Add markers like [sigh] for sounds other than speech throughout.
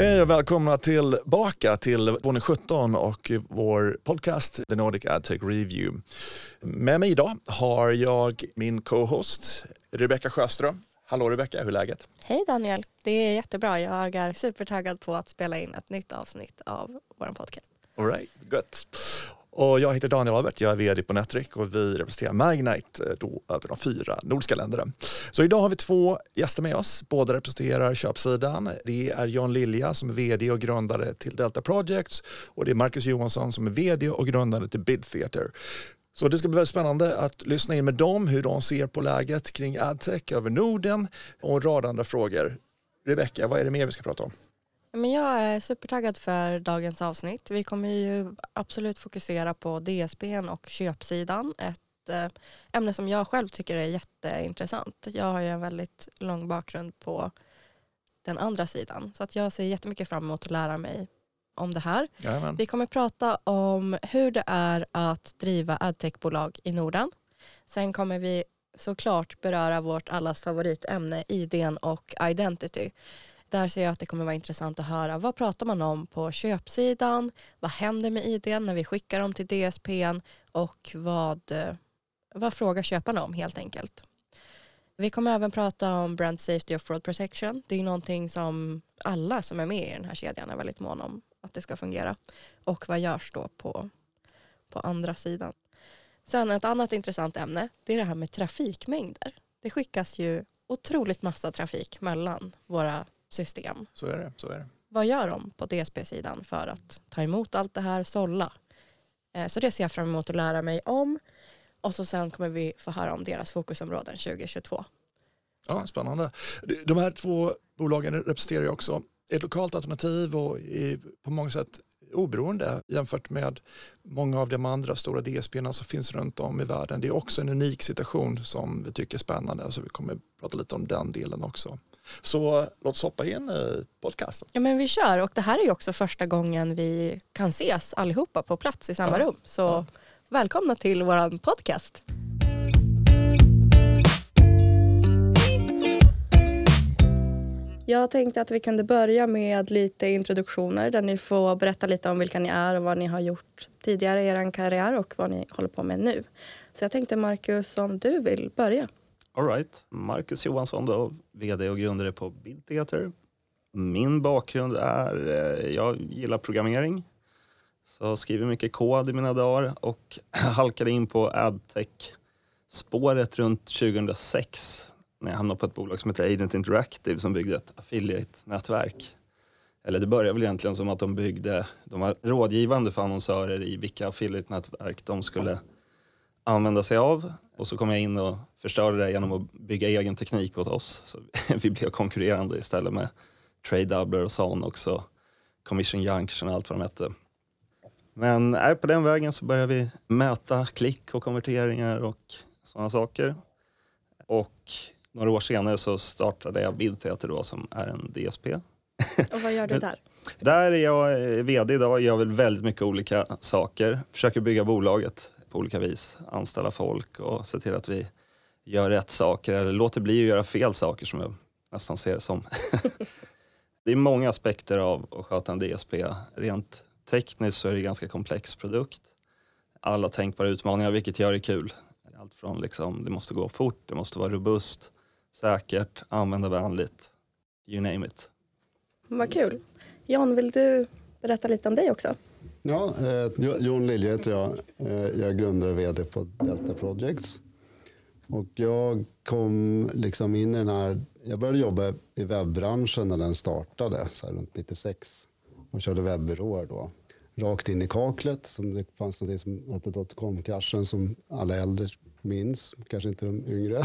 Hej och välkomna tillbaka till våning 17 och vår podcast The Nordic AdTech Review. Med mig idag har jag min co-host Rebecka Sjöström. Hallå Rebecka, hur är läget? Hej Daniel, det är jättebra. Jag är supertaggad på att spela in ett nytt avsnitt av vår podcast. All right, gött. Och jag heter Daniel Albert, jag är vd på Netric och vi representerar Magnite eh, då över de fyra nordiska länderna. Så idag har vi två gäster med oss, båda representerar köpsidan. Det är John Lilja som är vd och grundare till Delta Projects och det är Marcus Johansson som är vd och grundare till Bid Theater. Så det ska bli väldigt spännande att lyssna in med dem hur de ser på läget kring adtech över Norden och en rad andra frågor. Rebecka, vad är det mer vi ska prata om? Men jag är supertaggad för dagens avsnitt. Vi kommer ju absolut fokusera på DSBn och köpsidan. Ett eh, ämne som jag själv tycker är jätteintressant. Jag har ju en väldigt lång bakgrund på den andra sidan. Så att jag ser jättemycket fram emot att lära mig om det här. Jajamän. Vi kommer prata om hur det är att driva adtechbolag i Norden. Sen kommer vi såklart beröra vårt allas favoritämne idén och identity. Där ser jag att det kommer vara intressant att höra vad pratar man om på köpsidan? Vad händer med idén när vi skickar dem till DSPn och vad, eh, vad frågar köparna om helt enkelt. Vi kommer även prata om brand safety och fraud protection. Det är någonting som alla som är med i den här kedjan är väldigt måna om att det ska fungera. Och vad görs då på, på andra sidan? Sen ett annat intressant ämne, det är det här med trafikmängder. Det skickas ju otroligt massa trafik mellan våra system. Så är det. Så är det. Vad gör de på DSP-sidan för att ta emot allt det här, sålla? Eh, så det ser jag fram emot att lära mig om. Och så sen kommer vi få höra om deras fokusområden 2022. Ja, spännande. De här två bolagen representerar ju också ett lokalt alternativ och på många sätt oberoende jämfört med många av de andra stora DSP som finns runt om i världen. Det är också en unik situation som vi tycker är spännande, så vi kommer prata lite om den delen också. Så låt oss hoppa in i podcasten. Ja men vi kör och det här är ju också första gången vi kan ses allihopa på plats i samma Ja. rum. Så Ja. välkomna till våran podcast. Jag tänkte att vi kunde börja med lite introduktioner där ni får berätta lite om vilka ni är och vad ni har gjort tidigare i er karriär och vad ni håller på med nu. Så jag tänkte Marcus om du vill börja. All right. Marcus Johansson, då, vd och grundare på Bid Theater. Min bakgrund är, eh, jag gillar programmering. Så skriver mycket kod i mina dagar och [clears throat] halkade in på adtech-spåret runt 2006 när jag hamnade på ett bolag som heter Agent Interactive som byggde ett affiliate-nätverk. Eller det började väl egentligen som att de byggde, de var rådgivande för annonsörer i vilka affiliate-nätverk de skulle använda sig av. Och så kom jag in och förstörde det genom att bygga egen teknik åt oss. Så vi [laughs] blev konkurrerande istället med Trade Doubler och Son också. Commission Junction och allt vad de hette. Men äh, på den vägen så började vi mäta klick och konverteringar och sådana saker. Och några år senare så startade jag Bidtheater då som är en DSP. Och vad gör du [laughs] där? Där är jag eh, vd idag och gör väl väldigt mycket olika saker. Försöker bygga bolaget på olika vis. Anställa folk och se till att vi gör rätt saker eller låter bli att göra fel saker som jag nästan ser det som. [laughs] det är många aspekter av att sköta en DSP. Rent tekniskt så är det en ganska komplex produkt. Alla tänkbara utmaningar vilket gör det kul. Allt från liksom, det måste gå fort, det måste vara robust, säkert, användarvänligt. You name it. Vad kul. John, vill du berätta lite om dig också? Ja, eh, Jo- Jon Lilje heter jag. Eh, jag är grundare och vd på Delta Projects. Och jag kom liksom in i den här... Jag började jobba i webbranschen när den startade, så här runt 96. Och körde webbyråer då. Rakt in i kaklet. Som det fanns något som hette dotcom-kraschen som alla äldre minns, kanske inte de yngre.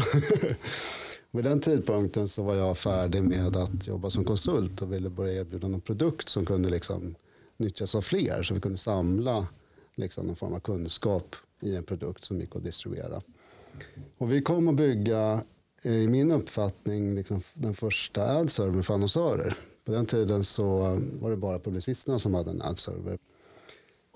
[laughs] Vid den tidpunkten så var jag färdig med att jobba som konsult och ville börja erbjuda någon produkt som kunde liksom nyttjas av fler så vi kunde samla liksom någon form av kunskap i en produkt som gick att distribuera. Och vi kom att bygga, eh, i min uppfattning, liksom den första ad-servern för annonsörer. På den tiden så var det bara publicisterna som hade en ad-server.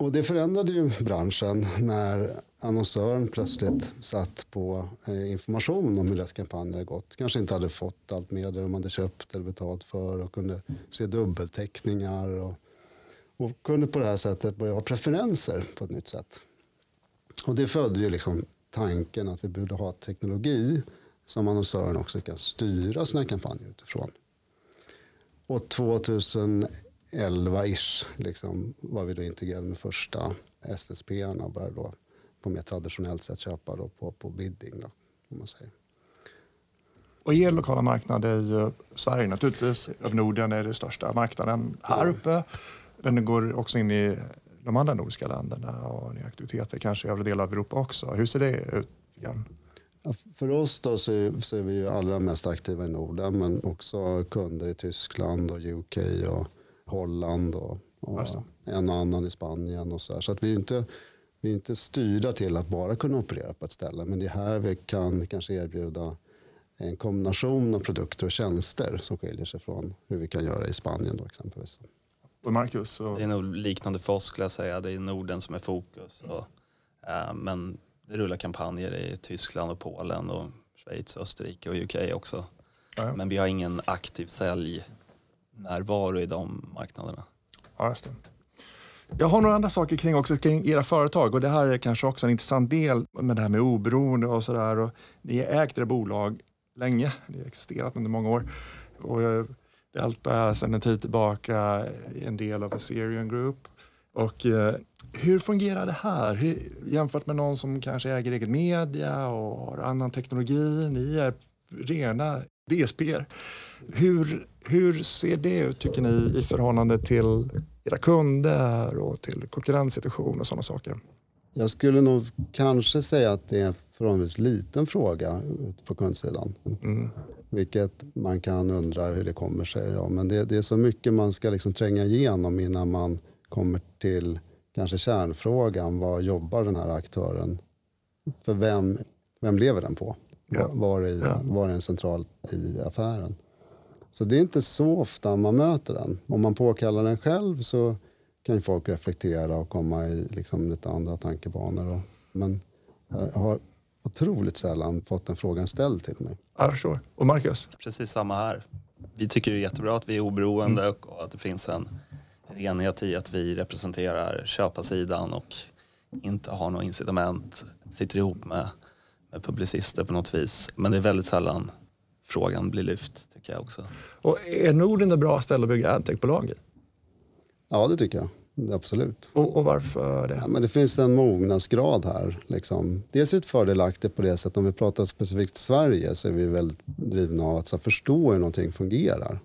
Och det förändrade ju branschen när annonsören plötsligt satt på eh, information om hur deras kampanjer hade gått. Kanske inte hade fått allt med det de hade köpt eller betalt för och kunde se dubbelteckningar och, och kunde på det här sättet börja ha preferenser på ett nytt sätt. Och det födde ju liksom tanken att vi borde ha teknologi som annonsören också kan styra sina kampanjer utifrån. Och 2011-ish liksom, var vi då integrerade med första SSP och började då på mer traditionellt sätt köpa då på, på bidding. Då, om man säger. Och er lokala marknad är ju Sverige naturligtvis. Av Norden är det största marknaden här uppe. Men den går också in i de andra nordiska länderna och ni aktiviteter kanske i övriga delar av Europa också. Hur ser det ut? Igen? För oss då så är, så är vi allra mest aktiva i Norden men också kunder i Tyskland och UK och Holland och, och en och annan i Spanien och så här. Så att vi är inte, vi är inte styrda till att bara kunna operera på ett ställe men det är här vi kan kanske erbjuda en kombination av produkter och tjänster som skiljer sig från hur vi kan göra i Spanien då exempelvis. Och Marcus? Och... Det är nog liknande för oss skulle jag säga. Det är Norden som är fokus. Och, äh, men det rullar kampanjer i Tyskland och Polen och Schweiz, Österrike och UK också. Ja. Men vi har ingen aktiv säljnärvaro i de marknaderna. Ja, just det. Jag har några andra saker kring, också, kring era företag och det här är kanske också en intressant del med det här med oberoende och sådär. Ni har ägt era bolag länge, ni har existerat under många år. Och Delta är sedan en tid tillbaka en del av Assyrian Group. Och eh, hur fungerar det här hur, jämfört med någon som kanske äger eget media och har annan teknologi? Ni är rena DSP. Hur, hur ser det ut tycker ni i förhållande till era kunder och till konkurrenssituation och sådana saker? Jag skulle nog kanske säga att det är förhållandevis liten fråga på kundsidan. Mm. Vilket man kan undra hur det kommer sig. Ja, men det, det, är så mycket man ska liksom tränga igenom innan man kommer till kanske kärnfrågan. Vad jobbar den här aktören? För vem, vem lever den på? Ja. Var, i, ja. var är den central i affären? Så det är inte så ofta man möter den. Om man påkallar den själv så kan folk reflektera och komma i liksom lite andra tankebanor. Och, men jag har otroligt sällan fått den frågan ställd till mig. Jag förstår. Och Marcus? Precis samma här. Vi tycker det är jättebra att vi är oberoende mm. och att det finns en enighet i att vi representerar köparsidan och inte har något incitament, sitter ihop med, med publicister på något vis. Men det är väldigt sällan frågan blir lyft, tycker jag också. Och är Norden ett bra ställe att bygga adtech-bolag i? Ja, det tycker jag. Absolut. Och, och varför det? Ja, men det finns en mognadsgrad här. Liksom. Dels är det fördelaktigt på det sättet, om vi pratar specifikt Sverige så är vi väldigt drivna av att förstå hur någonting fungerar.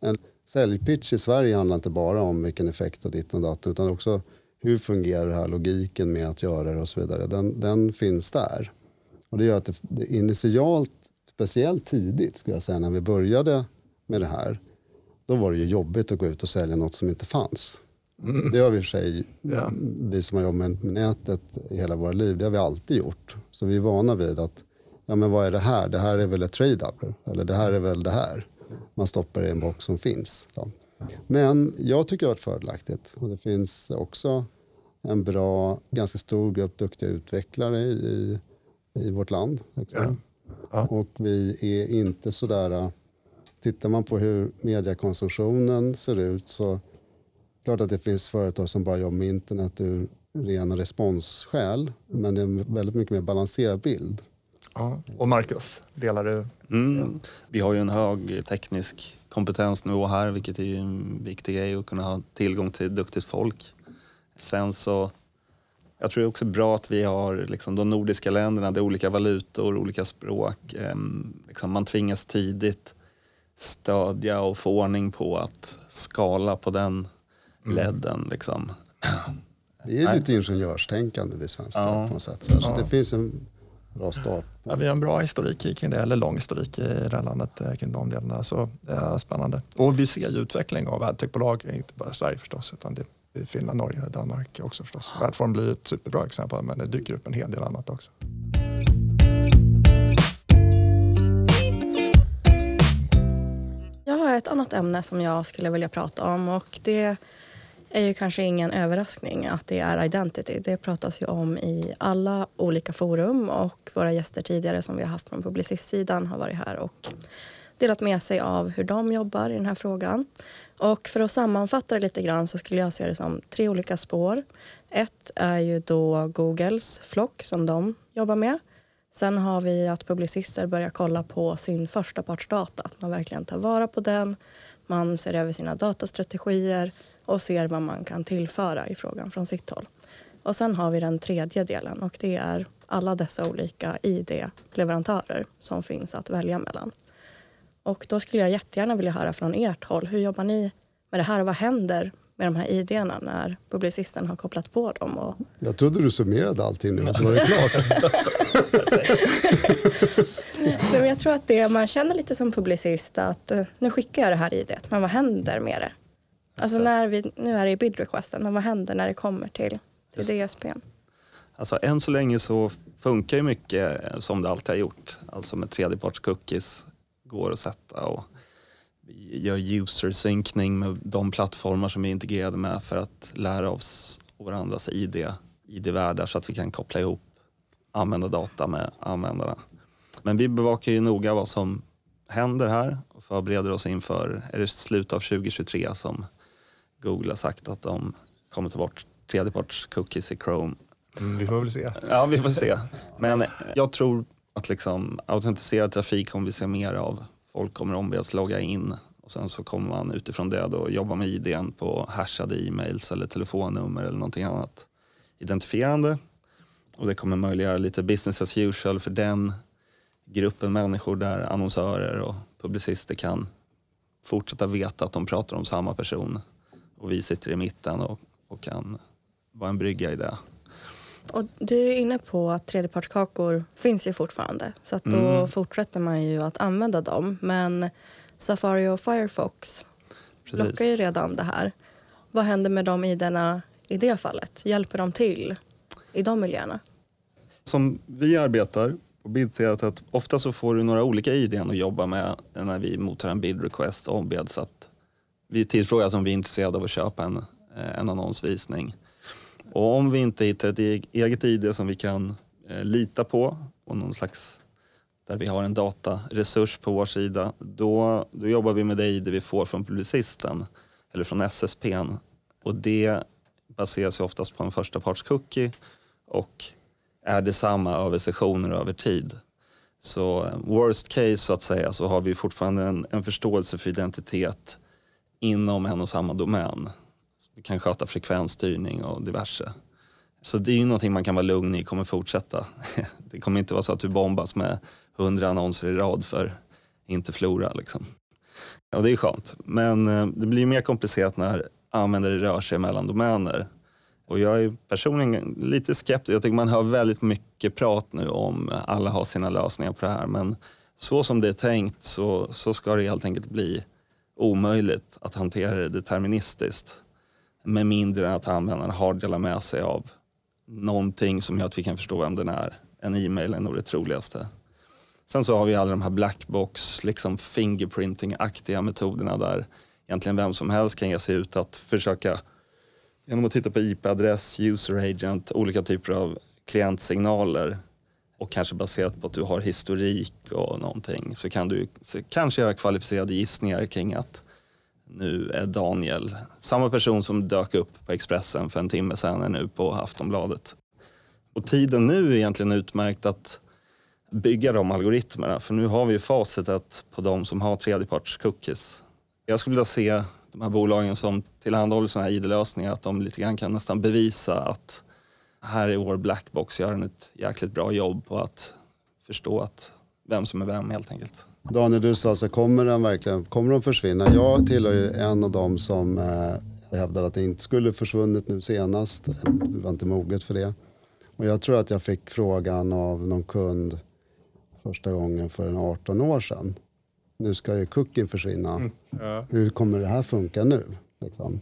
En säljpitch i Sverige handlar inte bara om vilken effekt och ditt och datt utan också hur fungerar det här, logiken med att göra det och så vidare. Den, den finns där. Och det gör att det, det initialt, speciellt tidigt skulle jag säga när vi började med det här, då var det ju jobbigt att gå ut och sälja något som inte fanns. Mm. Det har vi för sig, ja. vi som har jobbat med nätet i hela våra liv, det har vi alltid gjort. Så vi är vana vid att, ja men vad är det här? Det här är väl ett trade-up? Eller det här är väl det här? Man stoppar i en box som finns. Då. Men jag tycker det har varit fördelaktigt. Och det finns också en bra, ganska stor grupp duktiga utvecklare i, i vårt land. Ja. Ja. Och vi är inte sådär, tittar man på hur mediekonsumtionen ser ut så klart att det finns företag som bara jobbar med internet ur rena responsskäl. Men det är en väldigt mycket mer balanserad bild. Ja. Och Marcus, delar du? Mm. Vi har ju en hög teknisk kompetensnivå här vilket är ju en viktig grej att kunna ha tillgång till duktigt folk. Sen så, jag tror det är också bra att vi har liksom de nordiska länderna, det är olika valutor, olika språk. Liksom man tvingas tidigt stödja och få ordning på att skala på den. Ledden. Liksom. Vi är lite ingenjörstänkande vi svenskar ja. på något sätt. Så, ja. det finns en bra start. Ja, vi har en bra historik kring det, eller lång historik i det här landet eh, kring de delarna. Så det är spännande. Och vi ser ju utveckling av adtechbolag, inte bara i Sverige förstås, utan det är Finland, Norge, Danmark också förstås. Adform blir ett superbra exempel, men det dyker upp en hel del annat också. Jag har ett annat ämne som jag skulle vilja prata om och det är ju kanske ingen överraskning att det är identity. Det pratas ju om i alla olika forum och våra gäster tidigare som vi har haft från Publicistsidan har varit här och delat med sig av hur de jobbar i den här frågan. Och för att sammanfatta det lite grann så skulle jag se det som tre olika spår. Ett är ju då Googles flock som de jobbar med. Sen har vi att publicister börjar kolla på sin första partsdata. Att man verkligen tar vara på den. Man ser över sina datastrategier och ser vad man kan tillföra i frågan från sitt håll. Och sen har vi den tredje delen och det är alla dessa olika ID-leverantörer som finns att välja mellan. Och då skulle jag jättegärna vilja höra från ert håll. Hur jobbar ni med det här och vad händer med de här idéerna när publicisten har kopplat på dem? Och... Jag trodde du summerade allting nu, så var det klart. [laughs] Nej, men jag tror att det man känner lite som publicist att uh, nu skickar jag det här idet, men vad händer med det? Alltså när vi, nu är det i bid requesten, men vad händer när det kommer till, till DSPn? Alltså än så länge så funkar ju mycket som det alltid har gjort. Alltså med tredjeparts cookies går att sätta och vi gör user-synkning med de plattformar som vi är integrerade med för att lära oss varandras ID, ID-världar så att vi kan koppla ihop användardata med användarna. Men vi bevakar ju noga vad som händer här och förbereder oss inför, är det slutet av 2023 som Google har sagt att de kommer ta bort tredjeparts cookies i Chrome. Mm, vi får väl se. Ja, vi får se. Men jag tror att liksom autentiserad trafik kommer vi se mer av. Folk kommer ombeds logga in och sen så kommer man utifrån det då jobba med IDn på hashade e-mails eller telefonnummer eller någonting annat identifierande. Och det kommer möjliggöra lite business as usual för den gruppen människor där annonsörer och publicister kan fortsätta veta att de pratar om samma person och vi sitter i mitten och, och kan vara en brygga i det. Och du är inne på att tredjepartskakor finns ju fortfarande så att då Mm. fortsätter man ju att använda dem. Men Safari och Firefox lockar ju Precis. redan det här. Vad händer med de idéerna i det fallet? Hjälper de till i de miljöerna? Som vi arbetar på att ofta så får du några olika idén att jobba med när vi mottar en bid request och ombeds att vi tillfrågas om vi är intresserade av att köpa en, eh, en annonsvisning. Och om vi inte hittar ett e-, eget ID som vi kan eh, lita på och någon slags där vi har en dataresurs på vår sida, då, då jobbar vi med det ID vi får från publicisten eller från SSPn. Och det baseras ju oftast på en första parts cookie och är detsamma över sessioner och över tid. Så eh, worst case så att säga så har vi fortfarande en, en förståelse för identitet inom en och samma domän. Vi kan sköta frekvensstyrning och diverse. Så det är ju någonting man kan vara lugn i kommer fortsätta. [laughs] Det kommer inte vara så att du bombas med hundra annonser i rad för inte Flora. Liksom. Ja, det är skönt. Men eh, det blir mer komplicerat när användare rör sig mellan domäner. Och jag är personligen lite skeptisk. Jag tycker man hör väldigt mycket prat nu om alla har sina lösningar på det här. Men så som det är tänkt så, så ska det helt enkelt bli omöjligt att hantera det deterministiskt. Med mindre än att användaren har delat med sig av någonting som gör att vi kan förstå vem den är. En e-mail är nog det troligaste. Sen så har vi alla de här blackbox, liksom fingerprinting-aktiga metoderna där egentligen vem som helst kan ge sig ut att försöka genom att titta på IP-adress, user agent, olika typer av klientsignaler och kanske baserat på att du har historik och någonting så kan du så kanske göra kvalificerade gissningar kring att nu är Daniel, samma person som dök upp på Expressen för en timme sedan är nu på Aftonbladet. Och tiden nu är egentligen utmärkt att bygga de algoritmerna för nu har vi ju facitet på de som har tredjeparts cookies. Jag skulle vilja se de här bolagen som tillhandahåller sådana här ID-lösningar att de lite grann kan nästan bevisa att här är vår blackbox, gör ett jäkligt bra jobb på att förstå att vem som är vem helt enkelt. Daniel, du sa så kommer den verkligen kommer de försvinna? Jag tillhör ju en av dem som eh, hävdade att det inte skulle försvunnit nu senast. Vi var inte moget för det. Och jag tror att jag fick frågan av någon kund första gången för en 18 år sedan. Nu ska ju cookien försvinna. Hur kommer det här funka nu? Liksom.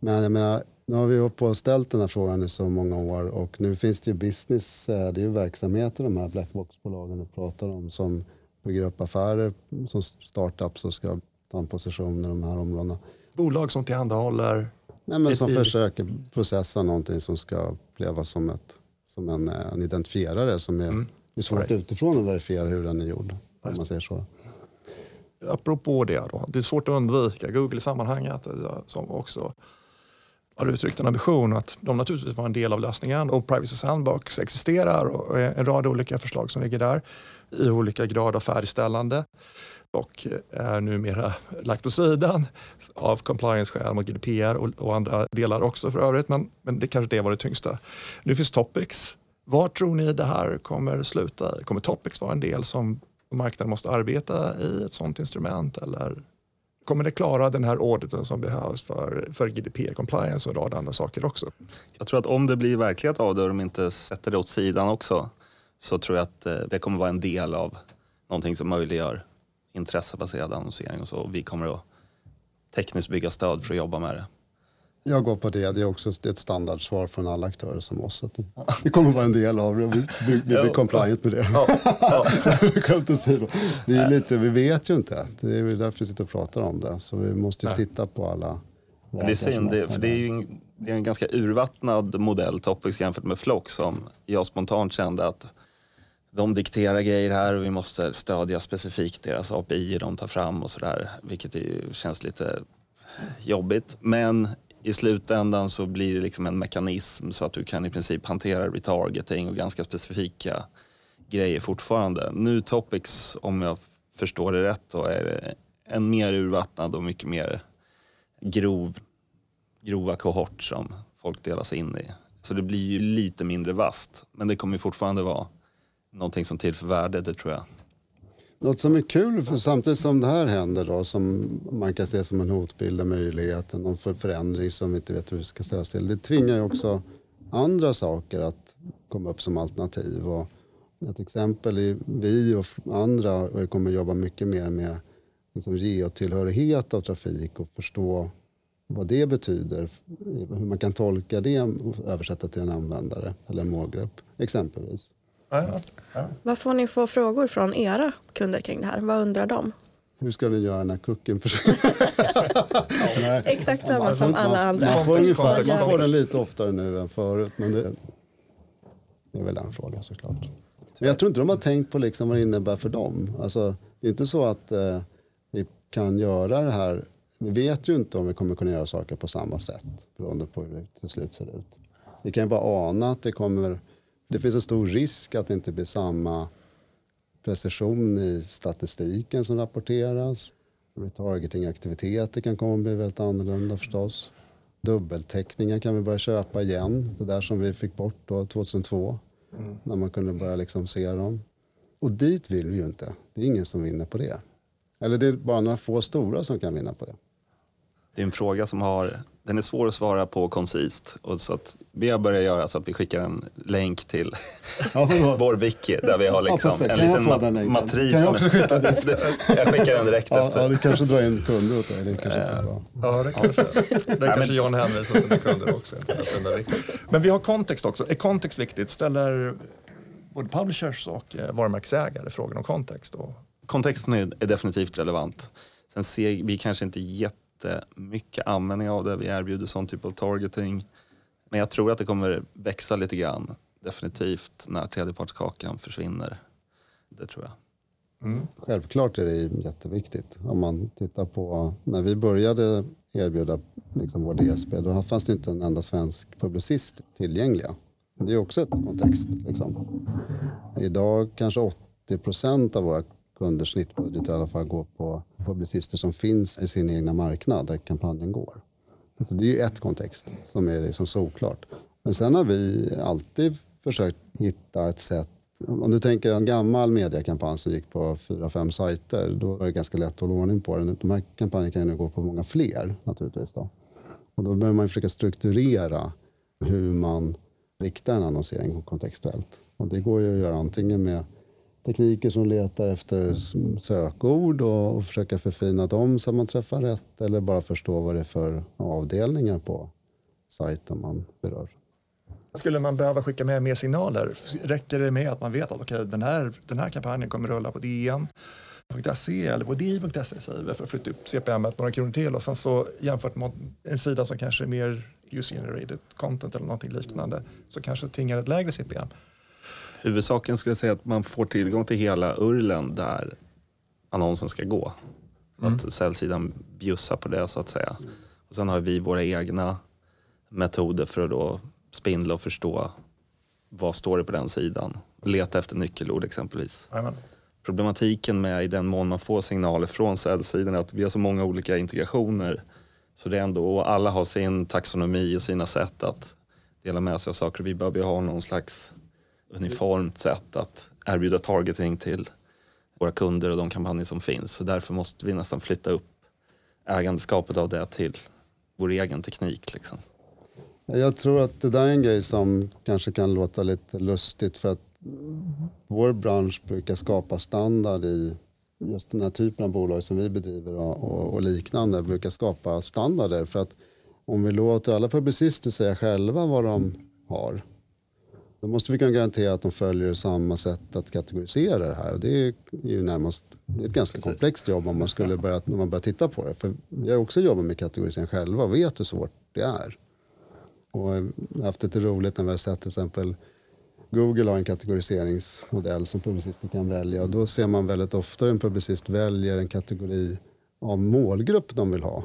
Men jag menar, nu har vi hållit på och ställt den här frågan i så många år och nu finns det ju business, eh, det är ju verksamheter de här blackboxbolagen du pratar om som bygger upp affärer som startups och ska ta en position i de här områdena. bolag som tillhandahåller Nej, men som i- försöker processa någonting som ska upplevas som, ett, som en, eh, en identifierare som är, Mm. det är svårt Right. utifrån att verifiera hur den är gjord. Om man säger så. apropå det då, det är svårt att undvika Google i sammanhanget eh, som också har uttryckt en ambition att de naturligtvis var en del av lösningen och Privacy Sandbox existerar och en rad olika förslag som ligger där i olika grad av färdigställande och är numera lagt åt sidan av compliance-skäl mot GDPR och, och andra delar också för övrigt men, men det kanske det var det tyngsta. Nu finns Topics. Var tror ni det här kommer sluta? Kommer Topics vara en del som marknaden måste arbeta i ett sådant instrument eller kommer det klara den här auditen som behövs för, för GDPR-compliance och en rad andra saker också? Jag tror att om det blir verklighet av det och de inte sätter det åt sidan också så tror jag att eh, det kommer vara en del av någonting som möjliggör intressebaserad annonsering och så. Vi kommer att tekniskt bygga stöd för att jobba med det. Jag går på det. Det är också är ett standardsvar från alla aktörer som oss. Att det kommer vara en del av det. Vi, vi, vi blir Ja. compliant med det. [laughs] Skämt åsido. Det är lite, vi vet ju inte. Det är därför vi sitter och pratar om det. Så vi måste titta på alla det är synd, det, för det är ju en, det är en ganska urvattnad modell, Topics jämfört med Flock som jag spontant kände att de dikterar grejer här och vi måste stödja specifikt deras API de tar fram och sådär, vilket ju känns lite jobbigt. Men i slutändan så blir det liksom en mekanism så att du kan i princip hantera retargeting och ganska specifika grejer fortfarande. Nu Topics, om jag förstår det rätt, då, är en mer urvattnad och mycket mer grov, grova kohort som folk delas in i. Så det blir ju lite mindre vast, men det kommer fortfarande vara någonting som tillför värde, det tror jag. Något som är kul, för samtidigt som det här händer då, som man kan se som en hotbild, en möjlighet, någon förändring som vi inte vet hur vi ska ställa oss till. Det tvingar ju också andra saker att komma upp som alternativ. Och ett exempel är vi och andra kommer jobba mycket mer med liksom geotillhörighet av trafik och förstå vad det betyder, hur man kan tolka det och översätta till en användare eller en målgrupp exempelvis. Ja, ja. Vad får ni få frågor från era kunder kring det här? Vad undrar de? Hur ska ni göra när kucken försvinner? [laughs] Exakt samma Man- som man- alla andra. Man får, Kontext, ungefär, man får den lite oftare nu än förut. Men det, det är väl en fråga såklart. Men jag tror inte de har tänkt på liksom vad det innebär för dem. Alltså, det är inte så att eh, vi kan göra det här. Vi vet ju inte om vi kommer kunna göra saker på samma sätt beroende på hur det till slut ser ut. Vi kan ju bara ana att det kommer. Det finns en stor risk att det inte blir samma precision i statistiken som rapporteras. Retargeting-aktiviteter kan komma att bli väldigt annorlunda förstås. Dubbeltäckningar kan vi börja köpa igen. Det där som vi fick bort då 2002. När man kunde börja liksom se dem. Och dit vill vi ju inte. Det är ingen som vinner på det. Eller det är bara några få stora som kan vinna på det. Det är en fråga som har, den är svår att svara på koncist. Och så att vi har börjat göra så att vi skickar en länk till Ja, [laughs] vår wiki där vi har Ja, liksom perfekt. en liten ma- matris. Kan jag som- också skicka dit? [laughs] jag skickar den direkt Ja, efter. ja, det kanske drar in kunder åt dig. Det kanske inte så bra. Ja, det kanske, det kanske John hänvisar sina kunder också. Men vi har kontext också. Är kontext viktigt? Ställer både publishers och eh, varumärkesägare frågan om kontext? Och, Kontexten är, är definitivt relevant. Sen ser vi kanske inte jättemycket användning av det. Vi erbjuder sån typ av targeting. Men jag tror att det kommer växa lite grann. Definitivt när tredjepartskakan försvinner. Det tror jag. mm. Självklart är det jätteviktigt. Om man tittar på när vi började erbjuda liksom vår DSP då fanns det inte en enda svensk publicist tillgängliga. Det är också ett kontext. Liksom. Idag kanske 80 procent av våra kunders snittbudget i alla fall går på publicister som finns i sin egna marknad där kampanjen går. Så det är ju ett kontext som är liksom såklart. Men sen har vi alltid försökt hitta ett sätt om du tänker en gammal mediekampanj som gick på fyra, fem sajter, då var det ganska lätt att hålla ordning på den. De här kampanjerna kan ju nu gå på många fler naturligtvis. Då. Och då behöver man ju försöka strukturera hur man riktar en annonsering kontextuellt. Och det går ju att göra antingen med tekniker som letar efter sökord och, och försöka förfina dem så att man träffar rätt eller bara förstå vad det är för avdelningar på sajten man berör. Skulle man behöva skicka med mer signaler? Räcker det med att man vet att okay, den, här, den här kampanjen kommer rulla på DN? .se eller på di.se säger vi för att flytta upp CPM några kronor till och sen så jämfört med en sida som kanske är mer user generated content eller någonting liknande så kanske tingar ett lägre CPM. Huvudsaken skulle jag säga att man får tillgång till hela urlen där annonsen ska gå. Mm. Att säljsidan bjussar på det så att säga. Och sen har vi våra egna metoder för att då spindla och förstå vad står det på den sidan. Leta efter nyckelord exempelvis. Amen. Problematiken med i den mån man får signaler från säljsidan är att vi har så många olika integrationer. Så det är ändå, och alla har sin taxonomi och sina sätt att dela med sig av saker. Vi behöver ha någon slags uniformt sätt att erbjuda targeting till våra kunder och de kampanjer som finns. Så därför måste vi nästan flytta upp ägandeskapet av det till vår egen teknik. Liksom. Jag tror att det där är en grej som kanske kan låta lite lustigt för att vår bransch brukar skapa standard i just den här typen av bolag som vi bedriver och, och, och liknande brukar skapa standarder för att om vi låter alla publicister säga själva vad de har då måste vi kunna garantera att de följer samma sätt att kategorisera det här. Det är ju närmast det är ett ganska Precis. komplext jobb om man skulle börja, när man börjar titta på det. För vi har också jobbat med kategorisering själva och vet hur svårt det är. Och haft lite roligt när vi har sett till exempel Google har en kategoriseringsmodell som publicister kan välja. Och då ser man väldigt ofta hur en publicist väljer en kategori av målgrupp de vill ha.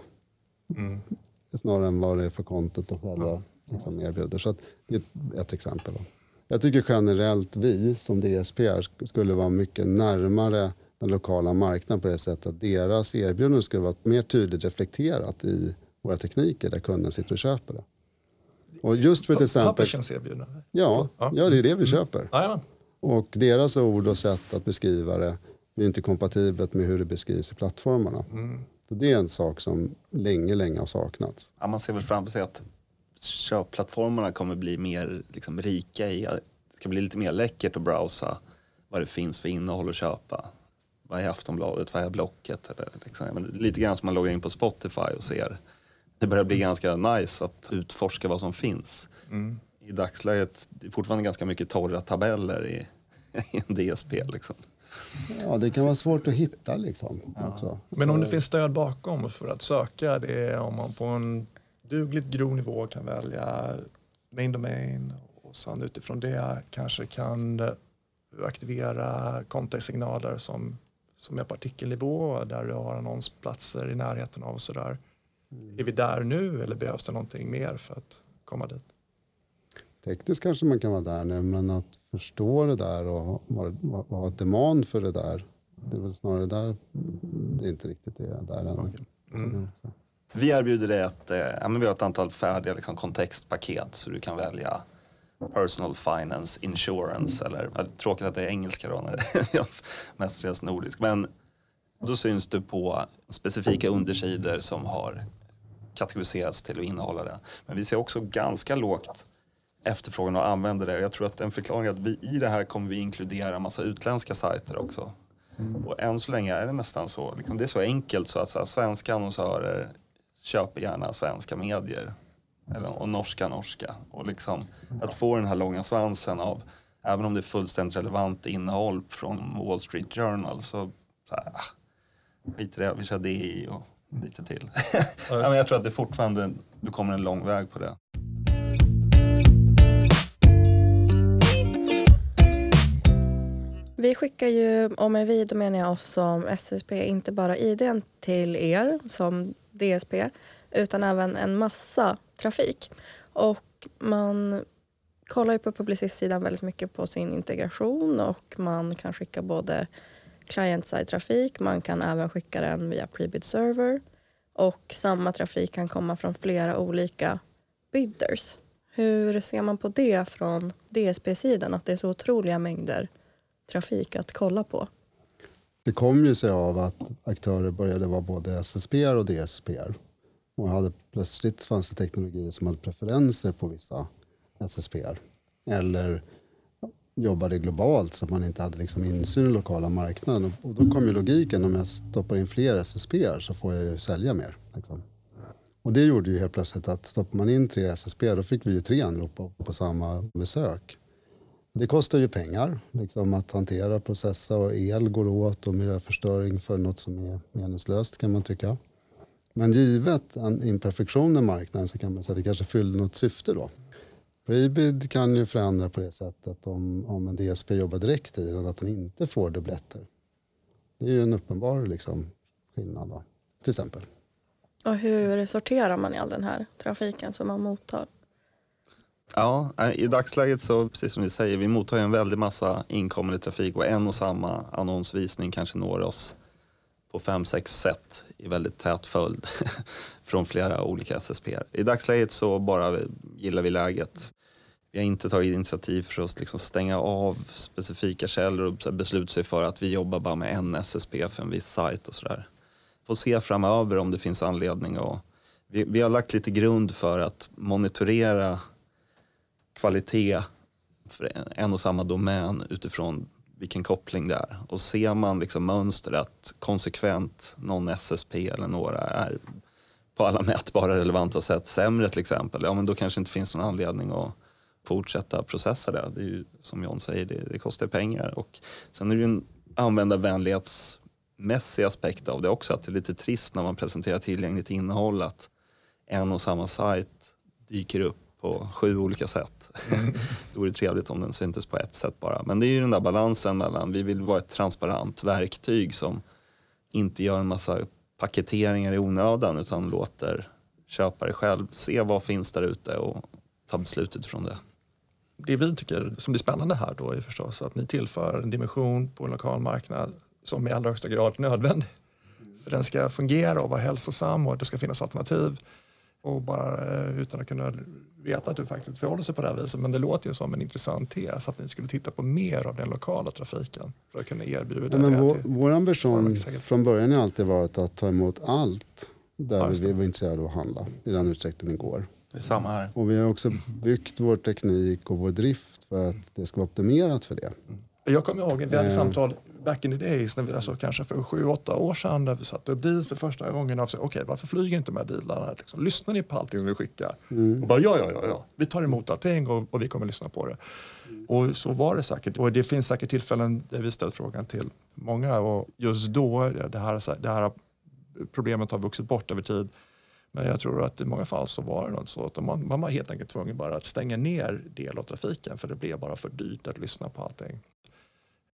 Mm. Snarare än vad det är för content de själva liksom erbjuder. Så det är ett exempel. Då. Jag tycker generellt vi som DSP skulle vara mycket närmare den lokala marknaden på det sättet att deras erbjudande skulle vara mer tydligt reflekterat i våra tekniker där kunden sitter och köper det. Och just för till exempel... erbjudande? Ja, ja, det är det vi mm. köper. Mm. Och deras ord och sätt att beskriva det är inte kompatibelt med hur det beskrivs i plattformarna. Mm. Så det är en sak som länge, länge har saknats. Ja, man ser väl framför sig att köpplattformarna kommer bli mer liksom, rika i, det ska bli lite mer läckert att browsa vad det finns för innehåll att köpa. Vad är Aftonbladet, vad är Blocket? Eller liksom, lite grann som man loggar in på Spotify och ser. Det börjar bli ganska nice att utforska vad som finns. Mm. I dagsläget det är fortfarande ganska mycket torra tabeller i, [laughs] i en DSP. Liksom. Ja, det kan vara svårt att hitta liksom. Ja. Men om det finns stöd bakom för att söka det, om man på en dugligt grov nivå kan välja main domain och sen utifrån det kanske kan aktivera kontextsignaler som, som är artikelnivå där du har annonsplatser i närheten av och sådär. Mm. Är vi där nu eller behövs det någonting mer för att komma dit? Tekniskt kanske man kan vara där nu men att förstå det där och ha demand för det där det är väl snarare där det inte riktigt är där ännu. Mm. Mm. Vi erbjuder dig ett, eh, ja, men vi har ett antal färdiga liksom, kontextpaket så du kan välja personal finance, insurance eller ja, tråkigt att det är engelska då när det är mestadels nordisk. Men då syns du på specifika undersidor som har kategoriserats till att innehålla det. Men vi ser också ganska lågt efterfrågan och använder det. Jag tror att en förklaring är att vi, i det här kommer vi inkludera en massa utländska sajter också. Och än så länge är det nästan så, liksom, det är så enkelt så att så här, svenska annonsörer köper gärna svenska medier. Eller, och norska norska. Och liksom, att få den här långa svansen av, även om det är fullständigt relevant innehåll från Wall Street Journal så, så här, ah, skit i det, vi kör DI och lite till. [laughs] ja, men jag tror att det fortfarande, du kommer en lång väg på det. Vi skickar ju, och med vi då menar jag oss som SSP, inte bara ID till er som DSP utan även en massa trafik. Och man kollar ju på publicistsidan väldigt mycket på sin integration och man kan skicka både client-side-trafik, man kan även skicka den via prebid server och samma trafik kan komma från flera olika bidders. Hur ser man på det från DSP-sidan, att det är så otroliga mängder trafik att kolla på? Det kom ju sig av att aktörer började vara både SSP och DSP. Och hade, plötsligt fanns det teknologier som hade preferenser på vissa SSP. Eller jobbade globalt så att man inte hade liksom insyn i lokala marknaden. Och då kom ju logiken, om jag stoppar in fler SSP så får jag ju sälja mer. Liksom. Och det gjorde ju helt plötsligt att stoppar man in tre SSP då fick vi ju tre anrop på, på samma besök. Det kostar ju pengar liksom att hantera, processa och el går åt och miljöförstöring för något som är meningslöst kan man tycka. Men givet en imperfektion i marknaden så kan man säga att det kanske fyller något syfte då. Prebid kan ju förändra på det sättet om, om en DSP jobbar direkt i den att den inte får dubbletter. Det är ju en uppenbar liksom, skillnad då, till exempel. Och hur sorterar man i all den här trafiken som man mottar? Ja, eh, i dagsläget så, precis som du säger, vi mottar en väldig massa inkommande trafik och en och samma annonsvisning kanske når oss på fem, sex sätt i väldigt tät följd [laughs] från flera olika SSP. I dagsläget så bara gillar vi läget. Vi har inte tagit initiativ för att liksom stänga av specifika källor och besluta sig för att vi jobbar bara med en SSP för en viss sajt och sådär. Får se framöver om det finns anledning och vi, vi har lagt lite grund för att monitorera kvalitet för en och samma domän utifrån vilken koppling det är. Och ser man liksom mönster att konsekvent någon SSP eller några är på alla mätbara relevanta sätt sämre till exempel, ja men då kanske inte finns någon anledning att fortsätta processa det. Det är ju som John säger, det, det kostar pengar. Och sen är det ju en användarvänlighetsmässig aspekt av det också, att det är lite trist när man presenterar tillgängligt innehåll att en och samma sajt dyker upp på sju olika sätt. Mm. [laughs] det vore trevligt om den syntes på ett sätt bara. Men det är ju den där balansen mellan, vi vill vara ett transparent verktyg som inte gör en massa paketeringar i onödan utan låter köpare själv se vad finns där ute och ta beslutet från det. Det vi tycker som blir spännande här då är förstås att ni tillför en dimension på en lokal marknad som i allra högsta grad är nödvändig. För den ska fungera och vara hälsosam och det ska finnas alternativ och bara eh, utan att kunna veta att du faktiskt förhåller sig på det här viset. Men det låter ju som en intressant tes att ni skulle titta på mer av den lokala trafiken för att kunna erbjuda ja, men vår, vår ambition från början har alltid varit att ta emot allt där ja, vi är intresserade av att handla i den utsträckning det går. Det är samma här. Och vi har också byggt vår teknik och vår drift för att det ska vara optimerat för det. Jag kommer ihåg, vi hade eh. samtal back in the days, när vi, alltså kanske för sju, åtta år sedan, när vi satte upp deals för första gången. Okej, okay, varför flyger inte de här dealarna? Liksom, lyssnar ni på allting vi skickar? Mm. Och bara, ja, ja, ja, ja, vi tar emot allting och, och vi kommer lyssna på det. Mm. Och så var det säkert. Och det finns säkert tillfällen där vi ställt frågan till många och just då, det här, det här problemet har vuxit bort över tid. Men jag tror att i många fall så var det något så att man, man var helt enkelt tvungen bara att stänga ner del av trafiken för det blev bara för dyrt att lyssna på allting.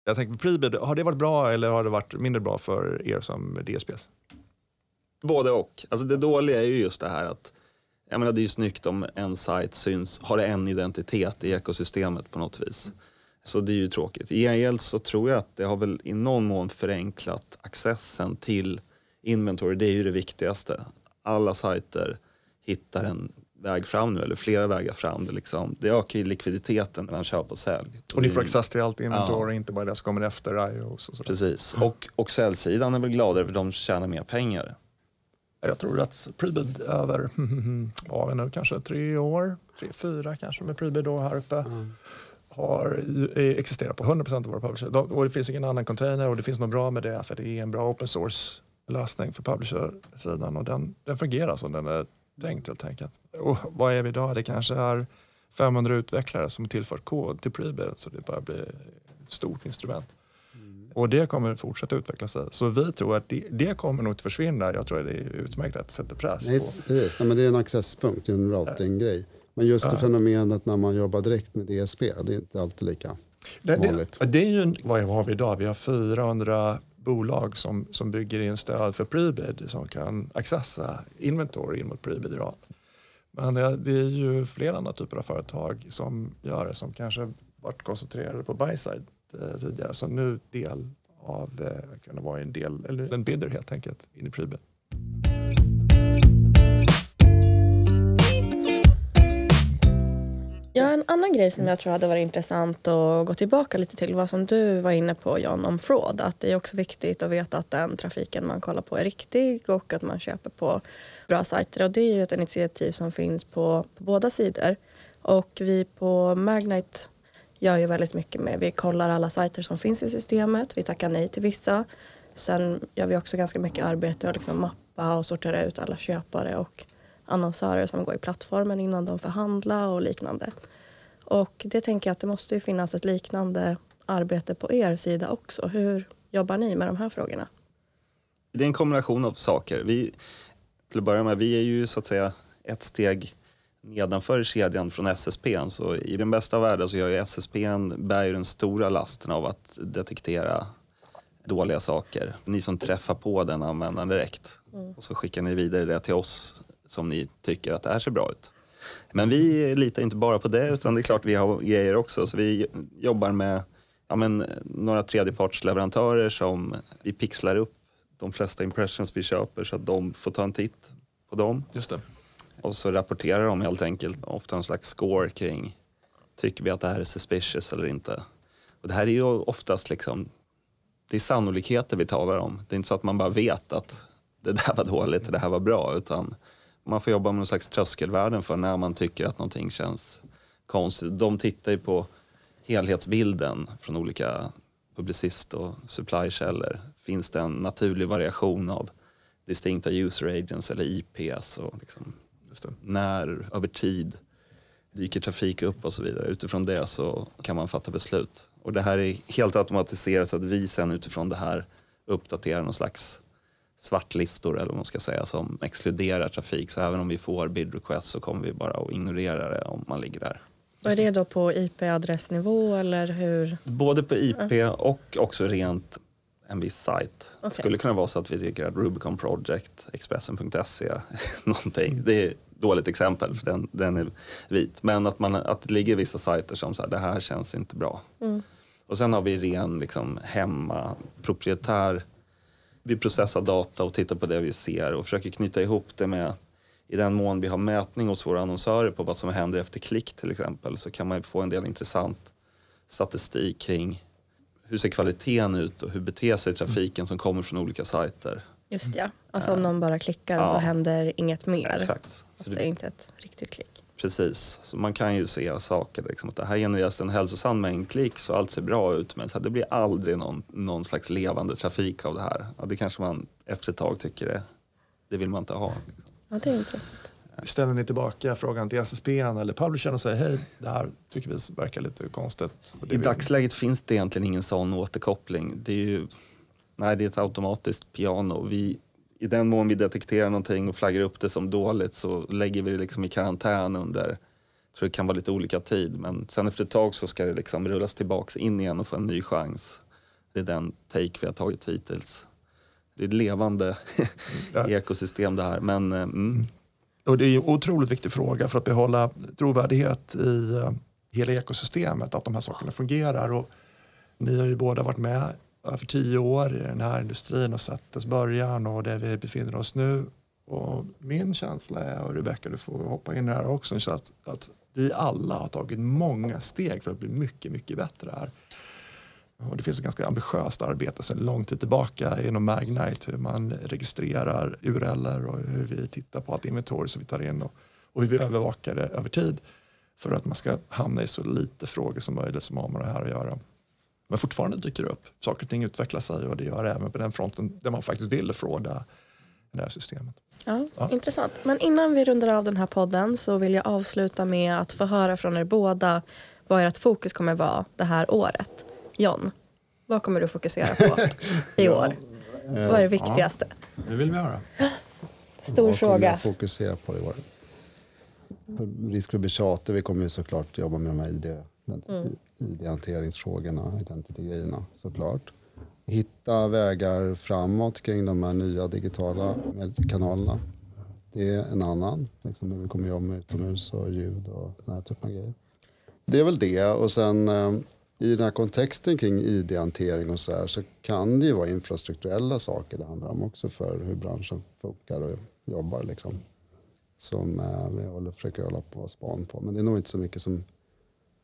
Jag tänker på Prebid, har det varit bra eller har det varit mindre bra för er som DSPs? Både och. Alltså det dåliga är ju just det här att jag menar, det är ju snyggt om en sajt syns, har en identitet i ekosystemet på något vis. Så det är ju tråkigt. I gengäld så tror jag att det har väl i någon mån förenklat accessen till inventory. Det är ju det viktigaste. Alla sajter hittar en väg fram nu, eller flera vägar fram. Det, liksom, det ökar ju likviditeten mellan köp och sälj. Och ni får access till allt inventory, ja. inte bara det som kommer efter IOS. Och Precis, och, och säljsidan är väl gladare för de tjänar mer pengar. Jag tror att Prebid över, [laughs] vi nu, kanske tre år, tre, fyra kanske med Prebid då här uppe. Mm. har existerat på 100% av våra publishers. Och det finns ingen annan container och det finns något bra med det för det är en bra open source lösning för publisher-sidan och den, den fungerar som den är tänkt helt enkelt. Och vad är vi idag? Det kanske är 500 utvecklare som tillfört kod till Prebid så det börjar bli ett stort instrument. Mm. Och det kommer fortsätta utveckla sig. Så vi tror att det, det kommer nog inte försvinna. Jag tror att det är utmärkt att sätta press Nej, på. Precis. Nej, men det är en accesspunkt, en routing-grej. Men just det fenomenet när man jobbar direkt med DSP, det är inte alltid lika det, vanligt. Det, det är ju, vad har vi idag? Vi har 400 bolag som, som bygger in stöd för Prebid som kan accessa inventory in mot Prebid idag. Men eh, det är ju flera andra typer av företag som gör det som kanske varit koncentrerade på buy-side eh, tidigare som nu del av, eh, kan vara en del, eller en bidder helt enkelt in i Prebid. En annan grej som jag tror hade varit intressant att gå tillbaka lite till var som du var inne på John om fraud. Att det är också viktigt att veta att den trafiken man kollar på är riktig och att man köper på bra sajter. Och det är ju ett initiativ som finns på, på båda sidor. Och vi på Magnite gör ju väldigt mycket med, vi kollar alla sajter som finns i systemet, vi tackar nej till vissa. Sen gör vi också ganska mycket arbete och liksom mappa och sortera ut alla köpare och annonsörer som går i plattformen innan de förhandlar och liknande. Och det tänker jag att det måste ju finnas ett liknande arbete på er sida också. Hur jobbar ni med de här frågorna? Det är en kombination av saker. Vi, till att börja med, vi är ju så att säga ett steg nedanför kedjan från SSP. Så i den bästa världen så gör ju SSP bär ju den stora lasten av att detektera dåliga saker. Ni som träffar på den användaren direkt mm. och så skickar ni vidare det till oss som ni tycker att det här ser bra ut. Men vi litar inte bara på det utan det är klart vi har grejer också. Så vi jobbar med ja, men, några tredjepartsleverantörer som vi pixlar upp de flesta impressions vi köper så att de får ta en titt på dem. Just det. Och så rapporterar de helt enkelt, ofta en slags score kring tycker vi att det här är suspicious eller inte. Och det här är ju oftast liksom, det är sannolikheter vi talar om. Det är inte så att man bara vet att det där var dåligt det här var bra utan man får jobba med någon slags tröskelvärden för när man tycker att någonting känns konstigt. De tittar ju på helhetsbilden från olika publicist och supply-källor. Finns det en naturlig variation av distinkta user agents eller IPs och liksom när över tid dyker trafik upp och så vidare. Utifrån det så kan man fatta beslut. Och det här är helt automatiserat så att vi sen utifrån det här uppdaterar någon slags svartlistor eller vad man ska säga som exkluderar trafik. Så även om vi får bid request så kommer vi bara att ignorera det om man ligger där. Och är det då på IP-adressnivå eller hur? Både på IP och också rent en viss sajt. Okay. Det skulle kunna vara så att vi tycker att Rubicon Project, Expressen.se, [laughs] någonting. Det är ett dåligt exempel för den, den är vit. Men att, man, att det ligger vissa sajter som så det här känns inte bra. Mm. Och sen har vi ren liksom, hemma, proprietär. Vi processar data och tittar på det vi ser och försöker knyta ihop det med i den mån vi har mätning hos våra annonsörer på vad som händer efter klick till exempel så kan man få en del intressant statistik kring hur ser kvaliteten ut och hur beter sig trafiken som kommer från olika sajter. Just ja, alltså om någon bara klickar och så händer inget mer. Exakt. Så det är inte ett riktigt klick. Precis, så man kan ju se saker. Liksom, att det här genereras en hälsosam mängd klick så allt ser bra ut men så det blir aldrig någon, någon slags levande trafik av det här. Ja, det kanske man efter ett tag tycker det, det vill man inte ha. Liksom. Ja, det är intressant. Ställer ni tillbaka frågan till SSP eller publishern och säger hej, det här tycker vi verkar lite konstigt? I dagsläget finns det egentligen ingen sån återkoppling. Det är ju, nej, det är ett automatiskt piano. Vi, I den mån vi detekterar någonting och flaggar upp det som dåligt så lägger vi det liksom i karantän under, jag tror det kan vara lite olika tid, men sen efter ett tag så ska det liksom rullas tillbaks in igen och få en ny chans. Det är den take vi har tagit hittills. Det är ett levande mm. [laughs] ekosystem det här. Men, eh, mm. Och det är en otroligt viktig fråga för att behålla trovärdighet i uh, hela ekosystemet, att de här sakerna fungerar. Och ni har ju båda varit med över tio år i den här industrin och sett dess början och där vi befinner oss nu. Och min känsla är, och Rebecca du får hoppa in här också, så att, att vi alla har tagit många steg för att bli mycket, mycket bättre här. Och det finns ett ganska ambitiöst arbete sedan lång tid tillbaka inom Magnite hur man registrerar URLer och hur vi tittar på allt inventory som vi tar in och, och hur vi övervakar det över tid för att man ska hamna i så lite frågor som möjligt som har med det här att göra. Men fortfarande dyker det upp. Saker och ting utvecklar sig och det gör det även på den fronten där man faktiskt vill fråga det här systemet. Ja, ja, Intressant. Men innan vi rundar av den här podden så vill jag avsluta med att få höra från er båda vad ert fokus kommer vara det här året. John, vad kommer du fokusera på [laughs] i år? Ja, vad är det viktigaste? Ja, det vill vi höra. Stor vad fråga. Vad kommer jag fokusera på i år? Risk för att bli tjatig, vi kommer ju såklart jobba med de här ID, mm. ID-hanteringsfrågorna, identity-grejerna såklart. Hitta vägar framåt kring de här nya digitala kanalerna. Det är en annan, liksom hur vi kommer jobba med utomhus och ljud och den här typen av grejer. Det är väl det och sen eh, i den här kontexten kring id-hantering och så här så kan det ju vara infrastrukturella saker det handlar om också för hur branschen funkar och jobbar liksom. Som eh, vi håller, försöker hålla på span på. Men det är nog inte så mycket som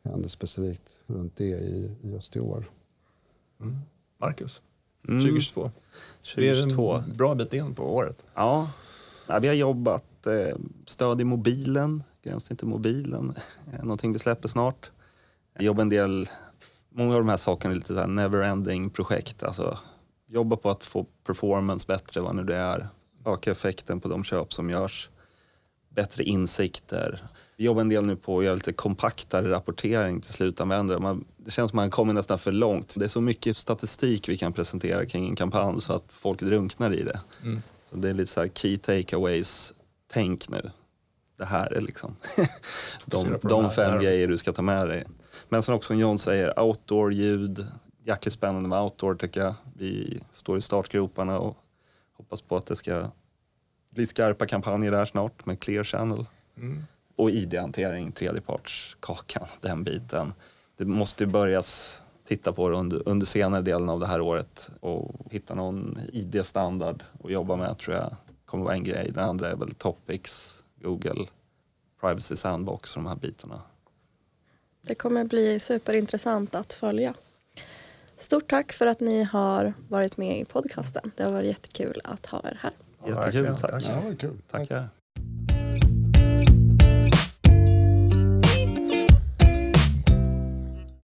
händer specifikt runt det i, just i år. Mm. Marcus, mm. 2022. 2022. Det är en bra bit in på året. Ja, ja vi har jobbat eh, stöd i mobilen, gränsen till mobilen, [laughs] någonting vi släpper snart. Jag jobbar en del många av de här sakerna är lite så never-ending projekt. Alltså, jobba på att få performance bättre, vad nu det är. Öka effekten på de köp som görs. Bättre insikter. Vi jobbar en del nu på att göra lite kompaktare rapportering till slutanvändare. Man, det känns som man kommer nästan för långt. Det är så mycket statistik vi kan presentera kring en kampanj så att folk drunknar i det. Mm. Det är lite så här key takeaways-tänk nu. Det här är liksom [laughs] de, de här. fem Där. grejer du ska ta med dig. Men som också som John säger, outdoor-ljud. Jäkligt spännande med outdoor tycker jag. Vi står i startgroparna och hoppas på att det ska bli skarpa kampanjer där snart med Clear Channel. Mm. Och ID-hantering, tredjepartskakan, [laughs] den biten. Det måste ju börjas titta på det under, under senare delen av det här året och hitta någon ID-standard att jobba med tror jag kommer vara en grej. Den andra är väl Topics, Google, Privacy Sandbox och de här bitarna. Det kommer bli superintressant att följa. Stort tack för att ni har varit med i podcasten. Det har varit jättekul att ha er här. Jättekul, ja, tack. Ja, vad kul. Tackar.